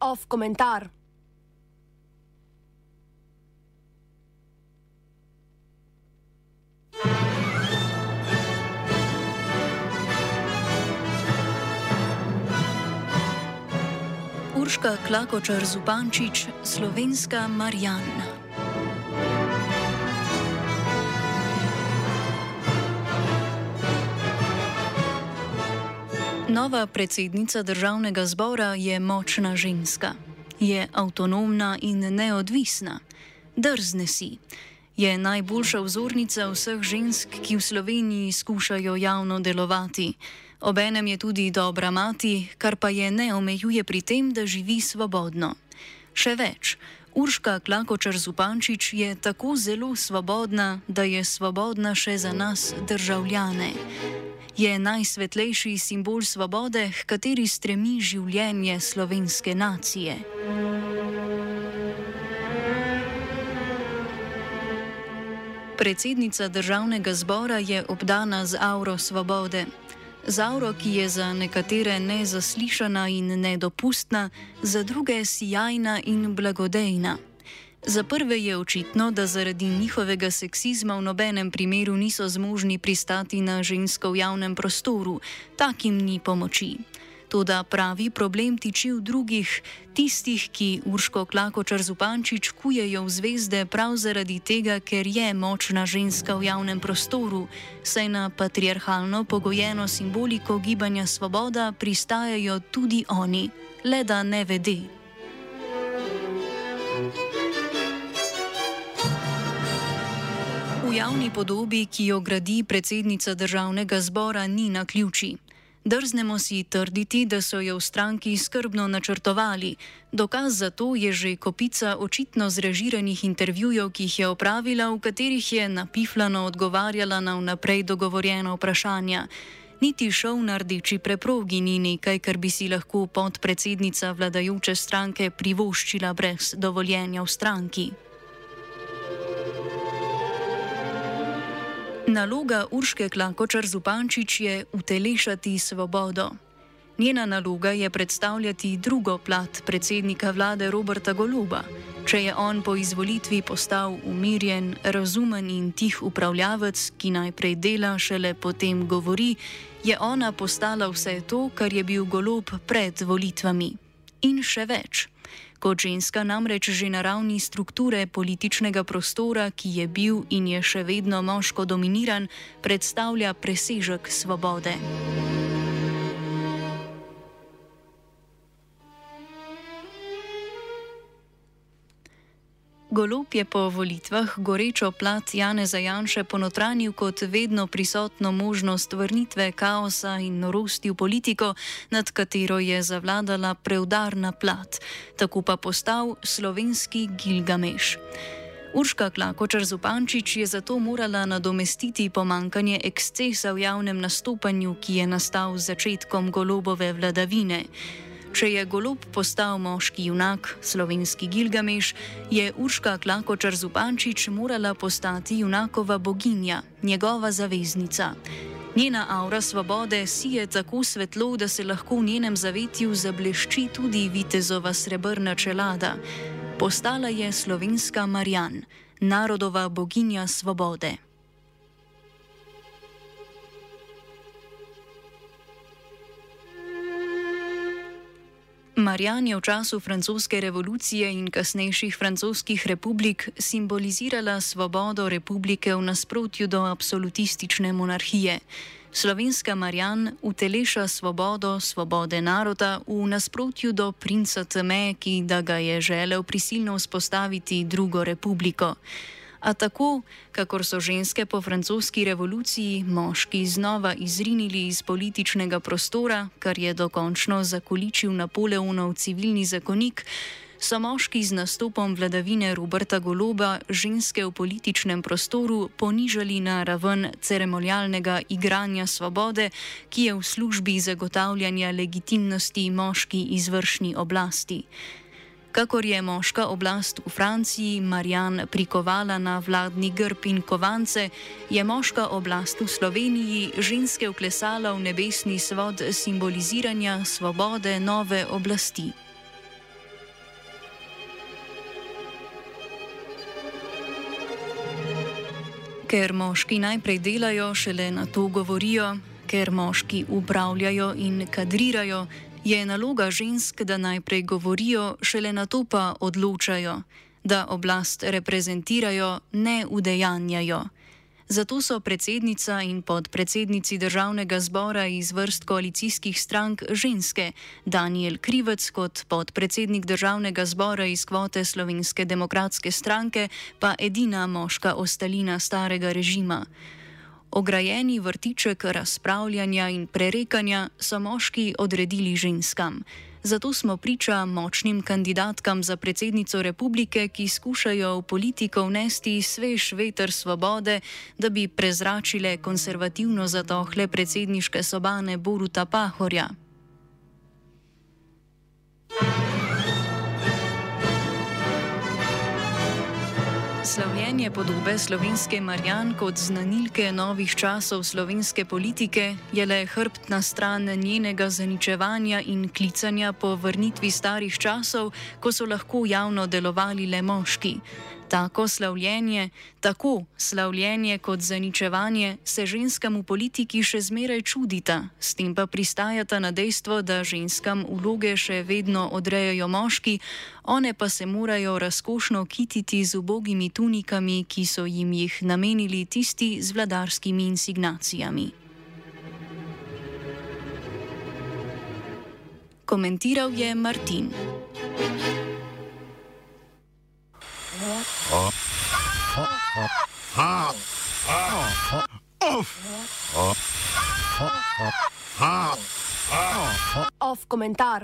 Off komentar. Urška Klakočar Zupančič, slovenska Marjana. Nova predsednica državnega zbora je močna ženska. Je avtonomna in neodvisna. Drzne si. Je najboljša vzornica vseh žensk, ki v Sloveniji skušajo javno delovati. Obenem je tudi dobra mati, kar pa je ne omejuje pri tem, da živi svobodno. Še več, Urška Klakočar Zupančič je tako zelo svobodna, da je svobodna še za nas, državljane je najsvetlejši simbol svobode, h kateri stremi življenje slovenske nacije. Predsednica državnega zbora je obdana z auro svobode. Z auro, ki je za nekatere nezaslišana in nedopustna, za druge sijajna in blagodejna. Za prve je očitno, da zaradi njihovega seksizma v nobenem primeru niso zmožni pristati na žensko v javnem prostoru, takim ni pomoči. Toda pravi problem tiči v drugih, tistih, ki Urško Klakočar Zupančič kujejo v zvezde prav zaradi tega, ker je močna ženska v javnem prostoru, saj na patriarhalno pogojeno simboliko gibanja svoboda pristajajo tudi oni, le da ne vede. V javni podobi, ki jo gradi predsednica državnega zbora, ni na ključi. Drznemo si trditi, da so jo v stranki skrbno načrtovali. Dokaz za to je že kopica očitno zrežiranih intervjujev, ki jih je opravila, v katerih je napifljano odgovarjala na vnaprej dogovorjena vprašanja. Niti šov na rdeči preprogi ni nekaj, kar bi si lahko podpredsednica vladajoče stranke privoščila brez dovoljenja v stranki. Naloga Urške Klakočar Zupančič je utelešati svobodo. Njena naloga je predstavljati drugo plat predsednika vlade Roberta Goluba. Če je on po izvolitvi postal umirjen, razumen in tih upravljavec, ki najprej dela, šele potem govori, je ona postala vse to, kar je bil Golub pred volitvami. In še več. Kot ženska namreč že na ravni strukture političnega prostora, ki je bil in je še vedno moško dominiran, predstavlja presežek svobode. Golob je po volitvah gorečo plat Jane Zajanše ponotranil kot vedno prisotno možnost vrnitve kaosa in norosti v politiko, nad katero je zavladala preudarna plat, tako pa postal slovenski Gilgameš. Urška Klakočar Zupančič je zato morala nadomestiti pomankanje ekscesa v javnem nastopanju, ki je nastal z začetkom golobove vladavine. Če je golob postal moški junak, slovenski Gilgameš, je Urška Klakočar Zupančič morala postati junakova boginja, njegova zaveznica. Njena aura svobode sije tako svetlo, da se lahko v njenem zavetju zablešči tudi vitezova srebrna čelada. Postala je slovenska Marjan, narodova boginja svobode. Marjan je v času francoske revolucije in kasnejših francoskih republik simbolizirala svobodo republike v nasprotju do absolutistične monarhije. Slovenska Marjan uteleša svobodo, svobode naroda v nasprotju do princa Teme, ki da ga je želel prisilno vzpostaviti drugo republiko. A tako, kakor so ženske po francoski revoluciji moški znova izrinili iz političnega prostora, kar je dokončno zakoličil Napoleonov civilni zakonik, so moški z nastopom vladavine Roberta Goloba ženske v političnem prostoru ponižali na raven ceremonialnega igranja svobode, ki je v službi zagotavljanja legitimnosti moški izvršni oblasti. Kakor je moška oblast v Franciji Marjan prikovala na vladni grb in kovance, je moška oblast v Sloveniji ženske uklesala v nebesni svod simboliziranja svobode nove oblasti. Ker moški najprej delajo, šele na to govorijo, ker moški upravljajo in kadrirajo, je naloga žensk, da najprej govorijo, šele na to pa odločajo, da oblast reprezentirajo, ne udejanjajo. Zato so predsednica in podpredsednici državnega zbora iz vrst koalicijskih strank ženske, Daniel Krivec kot podpredsednik državnega zbora iz kvote Slovenske demokratske stranke, pa edina moška ostalina starega režima. Ograjeni vrtiček razpravljanja in prerekanja so moški odredili ženskam. Zato smo priča močnim kandidatkam za predsednico republike, ki skušajo v politiko vnesti svež veter svobode, da bi prezračile konservativno zatohle predsedniške sobane Boruta Pahorja. Slavljenje podobe slovenske Marjan kot znanilke novih časov slovenske politike je le hrbtna stran njenega zaničevanja in klicanja po vrnitvi starih časov, ko so lahko javno delovali le moški. Tako slavljenje, tako slavljenje kot zaničevanje se ženskam v politiki še zmeraj čudita, s tem pa pristajata na dejstvo, da ženskam vloge še vedno odrejajo moški, one pa se morajo razkošno kititi z ubogimi tunikami, ki so jim jih namenili tisti z vladarskimi insignacijami. Komentiral je Martin. Off komentar.